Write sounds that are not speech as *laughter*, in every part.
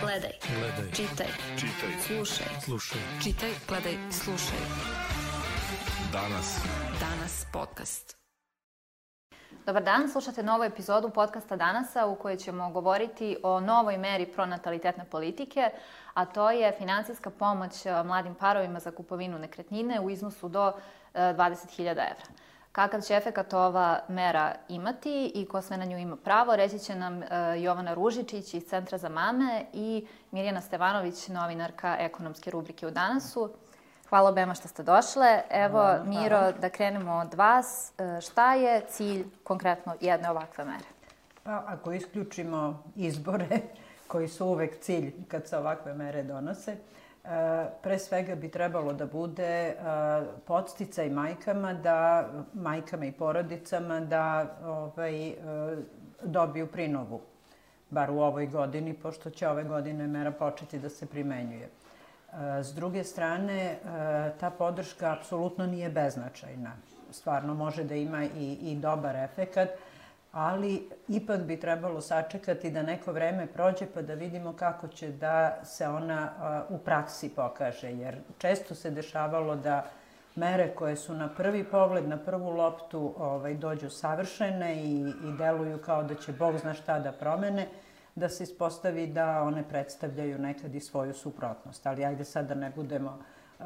Gledaj. Gledaj. Čitaj. Čitaj. Slušaj. Slušaj. Čitaj, gledaj, slušaj. Danas. Danas podcast. Dobar dan, slušate novu epizodu podcasta Danasa u kojoj ćemo govoriti o novoj meri pronatalitetne politike, a to je finansijska pomoć e, mladim parovima za kupovinu nekretnine u iznosu do e, 20.000 evra. Kakav će efekat ova mera imati i ko sve na nju ima pravo, reći će nam e, Jovana Ružičić iz Centra za mame i Mirjana Stevanović, novinarka ekonomske rubrike u Danasu. Hvala obema što ste došle. Evo, Hvala, Miro, hvala. da krenemo od vas. E, Šta je cilj konkretno jedne ovakve mere? Pa ako isključimo izbore, koji su uvek cilj kad se ovakve mere donose, e, pre svega bi trebalo da bude e, podsticaj majkama da majkama i porodicama da ovaj e, dobiju prinovu bar u ovoj godini pošto će ove godine mera početi da se primenjuje. E, S druge strane, ta podrška apsolutno nije beznačajna. Stvarno može da ima i, i dobar efekat, ali ipak bi trebalo sačekati da neko vreme prođe pa da vidimo kako će da se ona u praksi pokaže. Jer često se dešavalo da mere koje su na prvi pogled, na prvu loptu ovaj, dođu savršene i, i deluju kao da će Bog zna šta da promene, da se ispostavi da one predstavljaju nekad i svoju suprotnost. Ali ajde sad da ne budemo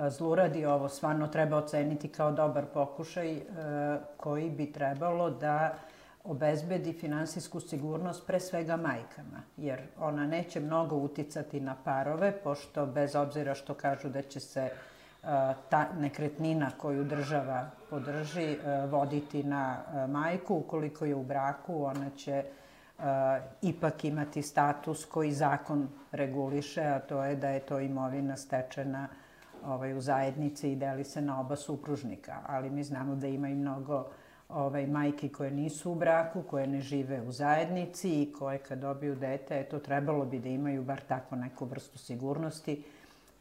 zluradi, ovo stvarno treba oceniti kao dobar pokušaj koji bi trebalo da obezbedi finansijsku sigurnost pre svega majkama, jer ona neće mnogo uticati na parove, pošto bez obzira što kažu da će se ta nekretnina koju država podrži voditi na majku, ukoliko je u braku, ona će ipak imati status koji zakon reguliše, a to je da je to imovina stečena ovaj, u zajednici i deli se na oba supružnika. Ali mi znamo da ima i mnogo ovaj, majke koje nisu u braku, koje ne žive u zajednici i koje kad dobiju dete, eto, trebalo bi da imaju bar tako neku vrstu sigurnosti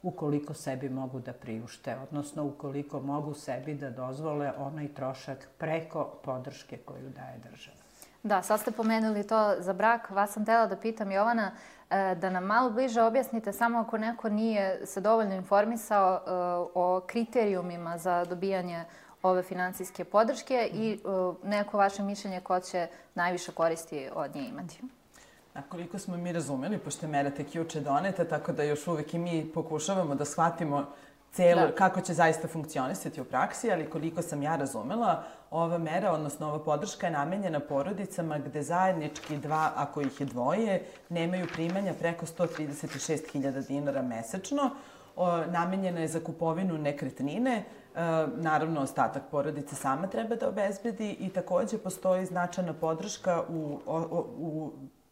ukoliko sebi mogu da priušte, odnosno ukoliko mogu sebi da dozvole onaj trošak preko podrške koju daje država. Da, sad ste pomenuli to za brak. Vas sam tela da pitam, Jovana, e, da nam malo bliže objasnite samo ako neko nije se dovoljno informisao e, o kriterijumima za dobijanje ove finansijske podrške i e, neko vaše mišljenje ko će najviše koristi od nje imati. A koliko smo mi razumeli, pošto je mera tek juče doneta, tako da još uvek i mi pokušavamo da shvatimo celo, Da. kako će zaista funkcionisati u praksi, ali koliko sam ja razumela, ova mera, odnosno ova podrška je namenjena porodicama gde zajednički dva, ako ih je dvoje, nemaju primanja preko 136.000 dinara mesečno. O, namenjena je za kupovinu nekretnine, naravno ostatak porodice sama treba da obezbedi i takođe postoji značajna podrška u, u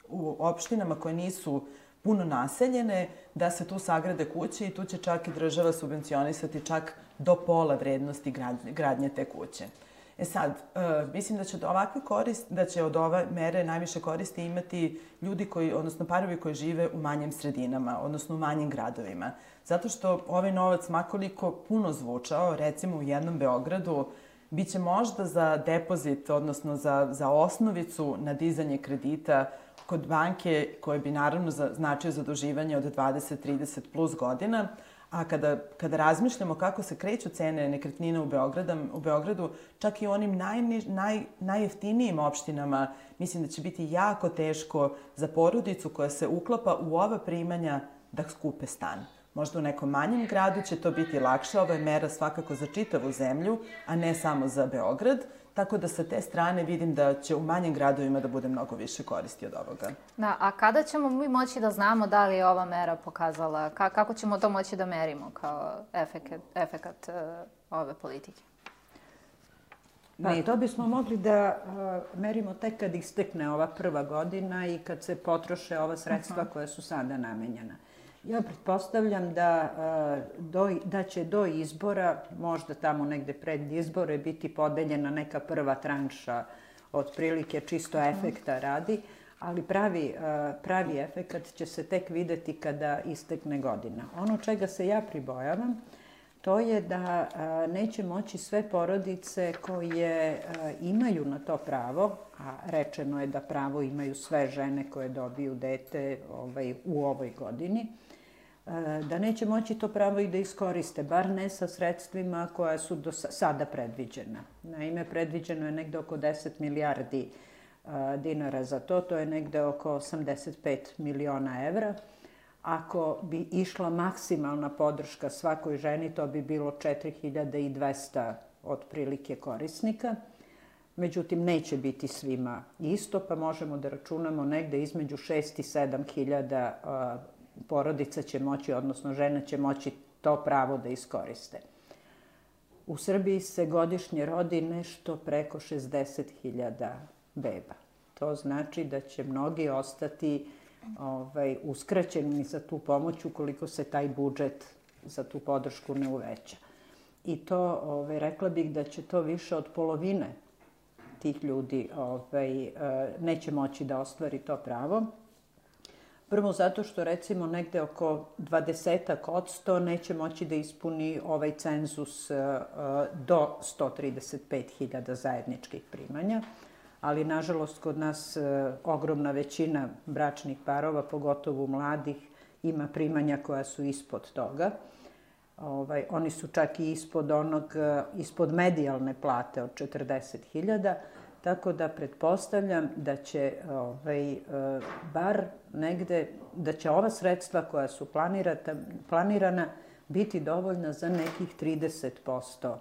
u opštinama koje nisu puno naseljene, da se tu sagrade kuće i tu će čak i država subvencionisati čak do pola vrednosti grad- gradnje te kuće. E sad, e, mislim da će od ovakve korist, da će od ove mere najviše koristi imati ljudi koji, odnosno parovi koji žive u manjim sredinama, odnosno u manjim gradovima. Zato što ovaj novac, makoliko puno zvučao, recimo u jednom Beogradu, biće možda za depozit, odnosno za, za osnovicu na dizanje kredita kod banke koje bi naravno za, značio zaduživanje od 20-30 plus godina, a kada, kada razmišljamo kako se kreću cene nekretnina u, Beograda, u Beogradu, čak i u onim najni, naj, najjeftinijim opštinama, mislim da će biti jako teško za porodicu koja se uklapa u ova primanja da skupe stan. Možda u nekom manjem gradu će to biti lakše, ova je mera svakako za čitavu zemlju, a ne samo za Beograd, tako da sa te strane vidim da će u manjim gradovima da bude mnogo više koristi od ovoga. Da, a kada ćemo mi moći da znamo da li je ova mera pokazala, ka, kako ćemo to moći da merimo kao efekat, efekat e, ove politike? Pa to bismo mogli da uh, merimo tek kad istekne ova prva godina i kad se potroše ova sredstva koja su sada namenjena. Ja pretpostavljam da, uh, do, da će do izbora, možda tamo negde pred izbore, biti podeljena neka prva tranša otprilike čisto efekta radi, ali pravi, uh, pravi efekat će se tek videti kada istekne godina. Ono čega se ja pribojavam, to je da a, neće moći sve porodice koje imaju na to pravo, a rečeno je da pravo imaju sve žene koje dobiju dete ovaj, u ovoj godini, da neće moći to pravo i da iskoriste, bar ne sa sredstvima koja su do sada predviđena. Naime, predviđeno je negde oko 10 milijardi dinara za to, to je negde oko 85 miliona evra. Ako bi išla maksimalna podrška svakoj ženi, to bi bilo 4200 otprilike korisnika. Međutim, neće biti svima isto, pa možemo da računamo negde između 6 i 7 hiljada porodica će moći, odnosno žena će moći to pravo da iskoriste. U Srbiji se godišnje rodi nešto preko 60.000 beba. To znači da će mnogi ostati ovaj, uskraćeni za tu pomoć ukoliko se taj budžet za tu podršku ne uveća. I to, ovaj, rekla bih da će to više od polovine tih ljudi ovaj, eh, neće moći da ostvari to pravo. Prvo zato što recimo negde oko 20 od 100 neće moći da ispuni ovaj cenzus eh, do 135.000 zajedničkih primanja ali nažalost kod nas e, ogromna većina bračnih parova, pogotovo mladih, ima primanja koja su ispod toga. Ovaj, oni su čak i ispod onog, e, ispod medijalne plate od 40.000, tako da pretpostavljam da će ovaj, e, bar negde, da će ova sredstva koja su planirata, planirana biti dovoljna za nekih 30%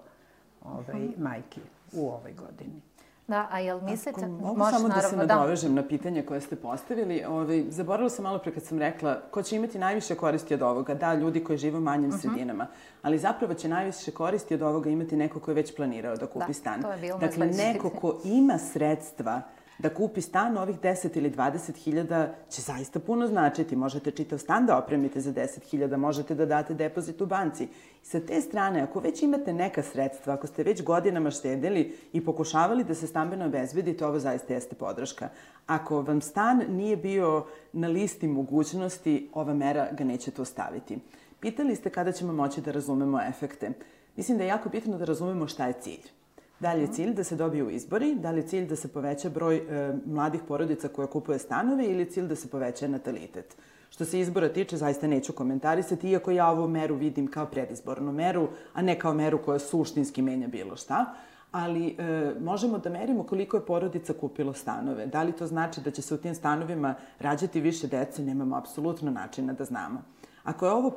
ovaj, majki u ovoj godini. Da, a jel mislite... Ako mogu Možeš, samo da se da. nadovežem da. na pitanje koje ste postavili. Ovaj, zaboravila sam malo pre kad sam rekla ko će imati najviše koristi od ovoga. Da, ljudi koji žive u manjim uh mhm. -huh. sredinama. Ali zapravo će najviše koristi od ovoga imati neko ko je već planirao da kupi da, stan. To je bilo dakle, neko ko ima sredstva da kupi stan ovih 10 ili 20 hiljada će zaista puno značiti. Možete čitav stan da opremite za 10 hiljada, možete da date depozit u banci. I sa te strane, ako već imate neka sredstva, ako ste već godinama štedili i pokušavali da se stambeno obezbedite, ovo zaista jeste podrška. Ako vam stan nije bio na listi mogućnosti, ova mera ga neće to staviti. Pitali ste kada ćemo moći da razumemo efekte. Mislim da je jako bitno da razumemo šta je cilj. Da li je cilj da se dobiju izbori, da li je cilj da se poveća broj e, mladih porodica koje kupuje stanove ili je cilj da se poveća natalitet. Što se izbora tiče, zaista neću komentarisati, iako ja ovu meru vidim kao predizbornu meru, a ne kao meru koja suštinski menja bilo šta ali e, možemo da merimo koliko je porodica kupilo stanove. Da li to znači da će se u tim stanovima rađati više dece, nemamo apsolutno načina da znamo. Ako je ovo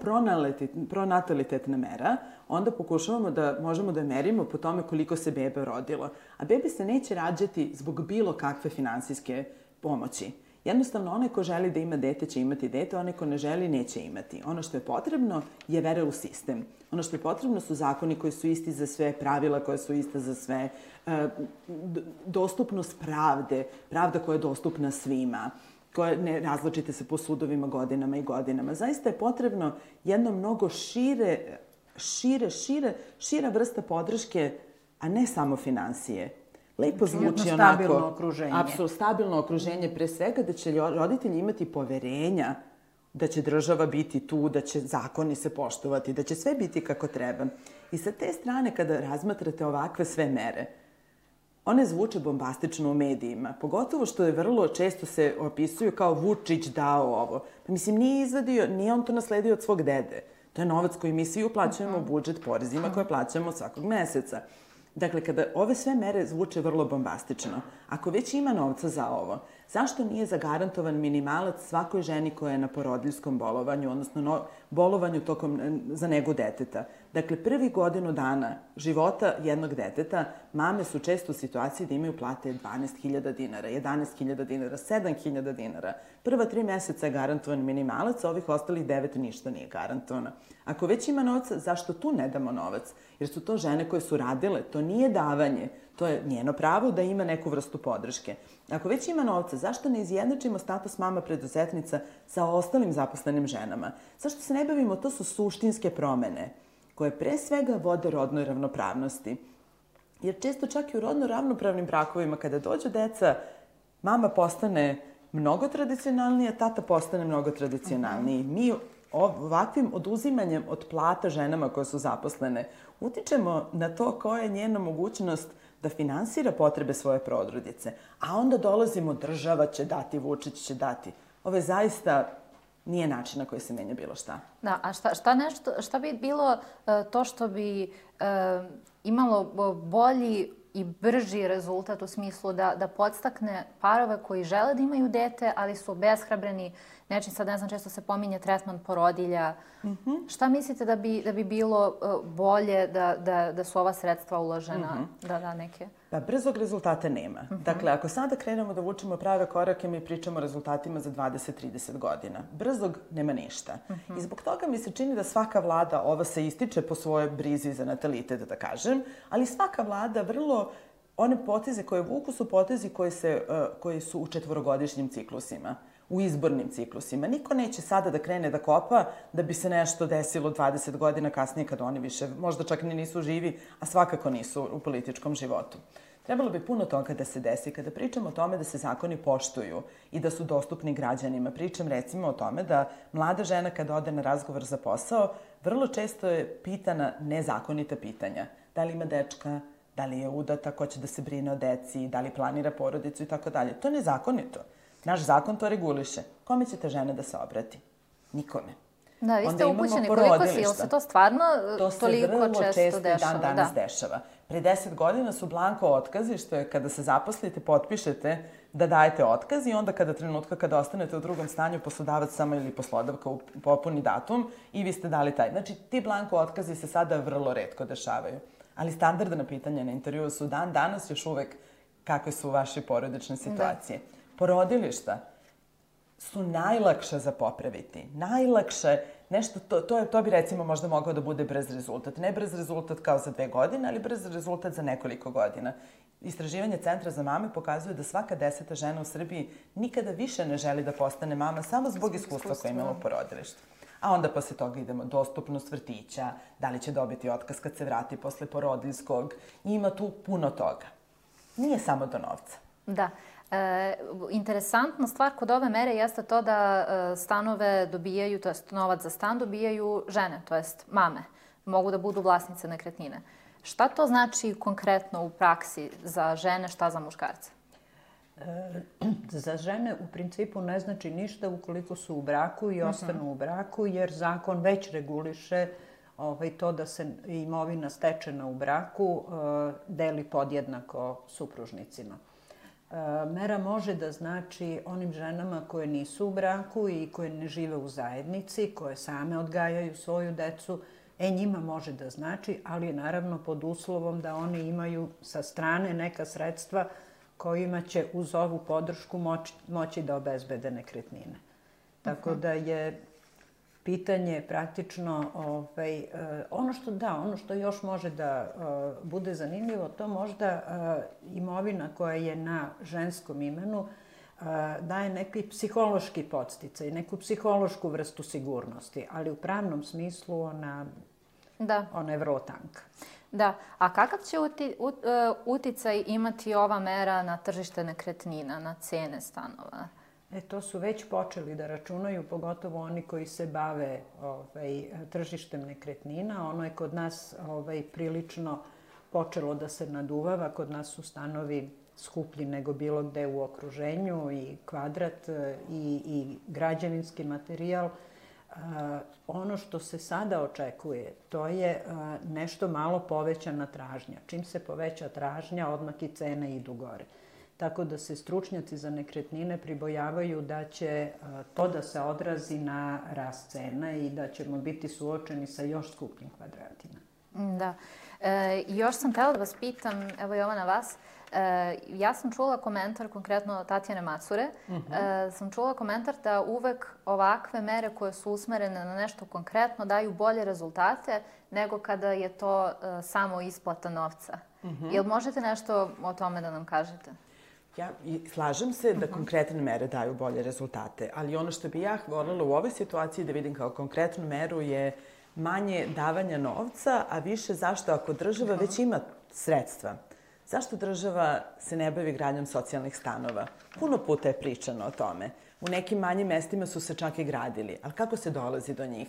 pronatalitetna mera, onda pokušavamo da možemo da merimo po tome koliko se bebe rodilo. A bebe se neće rađati zbog bilo kakve finansijske pomoći. Jednostavno, onaj ko želi da ima dete će imati dete, onaj ko ne želi neće imati. Ono što je potrebno je vera u sistem. Ono što je potrebno su zakoni koji su isti za sve, pravila koje su ista za sve, e, dostupnost pravde, pravda koja je dostupna svima koje ne razločite se po sudovima godinama i godinama. Zaista je potrebno jedno mnogo šire, šire, šire, šira vrsta podrške, a ne samo finansije. Lepo znači, zvuči jedno onako... stabilno okruženje. Apsolutno, stabilno okruženje, pre svega da će roditelji imati poverenja da će država biti tu, da će zakoni se poštovati, da će sve biti kako treba. I sa te strane, kada razmatrate ovakve sve mere, one zvuče bombastično u medijima, pogotovo što je vrlo često se opisuju kao Vučić dao ovo. Pa mislim, nije izvadio, nije on to nasledio od svog dede. To je novac koji mi svi uplaćujemo u budžet porezima koje plaćamo svakog meseca. Dakle, kada ove sve mere zvuče vrlo bombastično, ako već ima novca za ovo, zašto nije zagarantovan minimalac svakoj ženi koja je na porodiljskom bolovanju, odnosno no, bolovanju tokom, za negu deteta? Dakle, prvi godinu dana života jednog deteta, mame su često u situaciji da imaju plate 12.000 dinara, 11.000 dinara, 7.000 dinara. Prva tri meseca je garantovan minimalac, a ovih ostalih devet ništa nije garantovano. Ako već ima novca, zašto tu ne damo novac? Jer su to žene koje su radile, to nije davanje, to je njeno pravo da ima neku vrstu podrške. Ako već ima novca, zašto ne izjednačimo status mama preduzetnica sa ostalim zaposlenim ženama? Zašto se ne bavimo, to su suštinske promene koje pre svega vode rodnoj ravnopravnosti. Jer često čak i u rodno ravnopravnim brakovima, kada dođu deca, mama postane mnogo tradicionalnija, tata postane mnogo tradicionalniji. Mi ovakvim oduzimanjem od plata ženama koje su zaposlene utičemo na to koja je njena mogućnost da finansira potrebe svoje prodrudice. A onda dolazimo, država će dati, Vučić će dati. Ovo je zaista nije način na koji se menja bilo šta. Da, a šta, šta, nešto, šta bi bilo uh, to što bi uh, imalo bolji i brži rezultat u smislu da, da podstakne parove koji žele da imaju dete, ali su obeshrabreni nečim, sad ne znam, često se pominje tretman porodilja. Mm -hmm. Šta mislite da bi, da bi bilo uh, bolje da, da, da su ova sredstva uložena, mm -hmm. da da neke? Pa brzog rezultata nema. Mm -hmm. Dakle, ako sada krenemo da vučemo prave korake, mi pričamo o rezultatima za 20-30 godina. Brzog nema ništa. Mm -hmm. I zbog toga mi se čini da svaka vlada, ova se ističe po svojoj brizi za natalitet, da kažem, ali svaka vlada vrlo one poteze koje vuku su potezi koji, se, uh, koji su u četvorogodišnjim ciklusima u izbornim ciklusima. Niko neće sada da krene da kopa da bi se nešto desilo 20 godina kasnije kad oni više možda čak ni nisu živi, a svakako nisu u političkom životu. Trebalo bi puno toga da se desi. Kada pričamo o tome da se zakoni poštuju i da su dostupni građanima, pričam recimo o tome da mlada žena kada ode na razgovor za posao, vrlo često je pitana nezakonita pitanja. Da li ima dečka, da li je udata, ko će da se brine o deci, da li planira porodicu i tako dalje. To je nezakonito. Naš zakon to reguliše. Kome će te žene da se obrati? Nikome. Da, vi ste upućeni. Koliko si, ili se to stvarno to toliko često, često dešava? dan danas da. dešava. Pre deset godina su blanko otkazi, što je kada se zaposlite, potpišete da dajete otkaz i onda kada trenutka kada ostanete u drugom stanju, poslodavac samo ili poslodavka popuni datum i vi ste dali taj. Znači, ti blanko otkazi se sada vrlo redko dešavaju. Ali standardna pitanja na intervjuu su dan danas još uvek kakve su vaše porodične situacije. Da porodilišta su najlakše za popraviti. Najlakše, nešto, to, to, je, to bi recimo možda mogao da bude brz rezultat. Ne brz rezultat kao za dve godine, ali brz rezultat za nekoliko godina. Istraživanje Centra za mame pokazuje da svaka deseta žena u Srbiji nikada više ne želi da postane mama samo zbog iskustva koje imala u porodilištu. A onda posle toga idemo dostupnost vrtića, da li će dobiti otkaz kad se vrati posle porodiljskog. Ima tu puno toga. Nije samo do novca. Da. E, interesantna stvar kod ove mere jeste to da e, stanove dobijaju, to jest novac za stan dobijaju žene, to jest mame. Mogu da budu vlasnice nekretnine. Šta to znači konkretno u praksi za žene, šta za muškarce? E, *clears throat* za žene u principu ne znači ništa ukoliko su u braku i mhm. ostanu uh -huh. u braku, jer zakon već reguliše ovaj, to da se imovina stečena u braku e, deli podjednako supružnicima. E, mera može da znači onim ženama koje nisu u braku i koje ne žive u zajednici, koje same odgajaju svoju decu, e njima može da znači, ali naravno pod uslovom da one imaju sa strane neka sredstva kojima će uz ovu podršku moći, moći da obezbede nekretnine. Tako da je pitanje praktično ovaj, uh, ono što da, ono što još može da uh, bude zanimljivo, to možda uh, imovina koja je na ženskom imenu uh, daje neki psihološki podsticaj, neku psihološku vrstu sigurnosti, ali u pravnom smislu ona, da. ona je vrlo tanka. Da, a kakav će uti, ut, uticaj imati ova mera na tržište nekretnina, na cene stanova? E, to su već počeli da računaju, pogotovo oni koji se bave ovaj, tržištem nekretnina. Ono je kod nas ovaj, prilično počelo da se naduvava. Kod nas su stanovi skuplji nego bilo gde u okruženju i kvadrat e, i, i građevinski materijal. A, ono što se sada očekuje, to je a, nešto malo povećana tražnja. Čim se poveća tražnja, odmah i cene idu gore. Tako da se stručnjaci za nekretnine pribojavaju da će to da se odrazi na rast cena i da ćemo biti suočeni sa još skupljim kvadratima. Da. E, još sam tela da vas pitam, evo Jovana vas, e, ja sam čula komentar, konkretno Tatjane Macure, uh mhm. -huh. e, sam čula komentar da uvek ovakve mere koje su usmerene na nešto konkretno daju bolje rezultate nego kada je to e, samo isplata novca. Uh mhm. -huh. Jel možete nešto o tome da nam kažete? Ja i slažem se da mhm. konkretne mere daju bolje rezultate, ali ono što bi ja voljela u ovoj situaciji da vidim kao konkretnu meru je manje davanja novca, a više zašto ako država već ima sredstva Zašto država se ne bavi gradnjom socijalnih stanova? Puno puta je pričano o tome. U nekim manjim mestima su se čak i gradili, ali kako se dolazi do njih?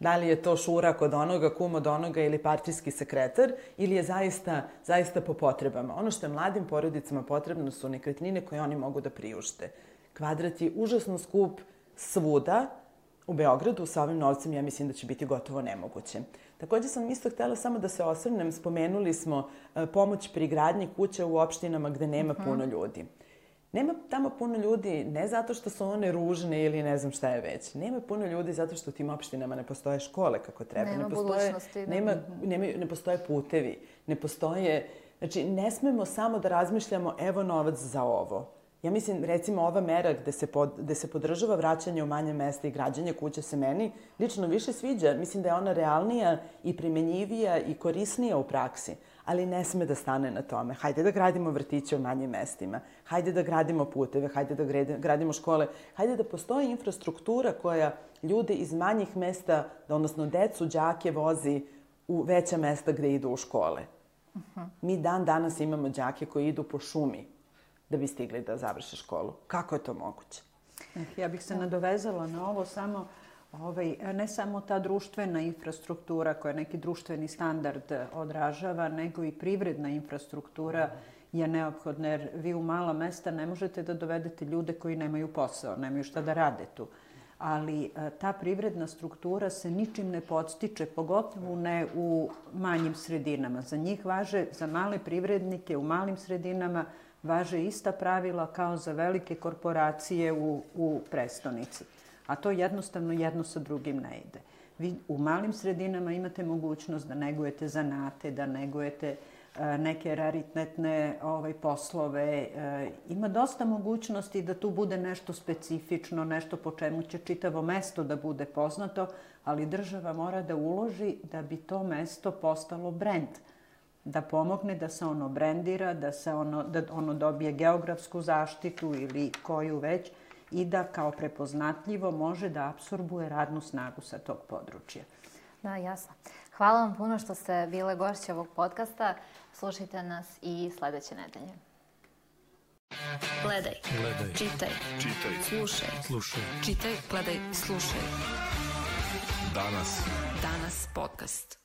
Da li je to šura kod onoga, kum od onoga ili partijski sekretar ili je zaista, zaista po potrebama. Ono što je mladim porodicama potrebno su nekretnine koje oni mogu da priušte. Kvadrat je užasno skup svuda, u Beogradu sa ovim novcem ja mislim da će biti gotovo nemoguće. Takođe sam isto htela samo da se osvrnem, spomenuli smo e, pomoć pri gradnji kuća u opštinama gde nema mhm. puno ljudi. Nema tamo puno ljudi ne zato što su one ružne ili ne znam šta je već. Nema puno ljudi zato što u tim opštinama ne postoje škole kako treba. Nema ne postoje, da. nema, nema, ne postoje putevi, ne postoje... Znači, ne smemo samo da razmišljamo evo novac za ovo. Ja mislim, recimo, ova mera gde se, pod, gde se podržava vraćanje u manje mesta i građanje kuće se meni lično više sviđa. Mislim da je ona realnija i primenjivija i korisnija u praksi ali ne sme da stane na tome. Hajde da gradimo vrtiće u manjim mestima, hajde da gradimo puteve, hajde da gradimo škole, hajde da postoji infrastruktura koja ljude iz manjih mesta, odnosno decu, đake vozi u veća mesta gde idu u škole. Uh -huh. Mi dan danas imamo đake koji idu po šumi da bi stigli da završe školu. Kako je to moguće? Eh, ja bih se nadovezala na ovo samo ovaj, ne samo ta društvena infrastruktura koja neki društveni standard odražava, nego i privredna infrastruktura je neophodna, jer vi u mala mesta ne možete da dovedete ljude koji nemaju posao, nemaju šta da rade tu. Ali e, ta privredna struktura se ničim ne podstiče, pogotovo ne u manjim sredinama. Za njih važe, za male privrednike u malim sredinama, važe ista pravila kao za velike korporacije u, u prestonici a to jednostavno jedno sa drugim ne ide. Vi u malim sredinama imate mogućnost da negujete zanate, da negujete e, neke raritetne ovaj, poslove. E, ima dosta mogućnosti da tu bude nešto specifično, nešto po čemu će čitavo mesto da bude poznato, ali država mora da uloži da bi to mesto postalo brend da pomogne da se ono brendira, da se ono, da ono dobije geografsku zaštitu ili koju već, i da kao prepoznatljivo može da absorbuje radnu snagu sa tog područja. Da, jasno. Hvala vam puno što ste bile gošće ovog podcasta. Slušajte nas i sledeće nedelje. Gledaj. Gledaj. Čitaj. Čitaj. Slušaj. Slušaj. Čitaj, gledaj, slušaj. Danas. Danas podcast.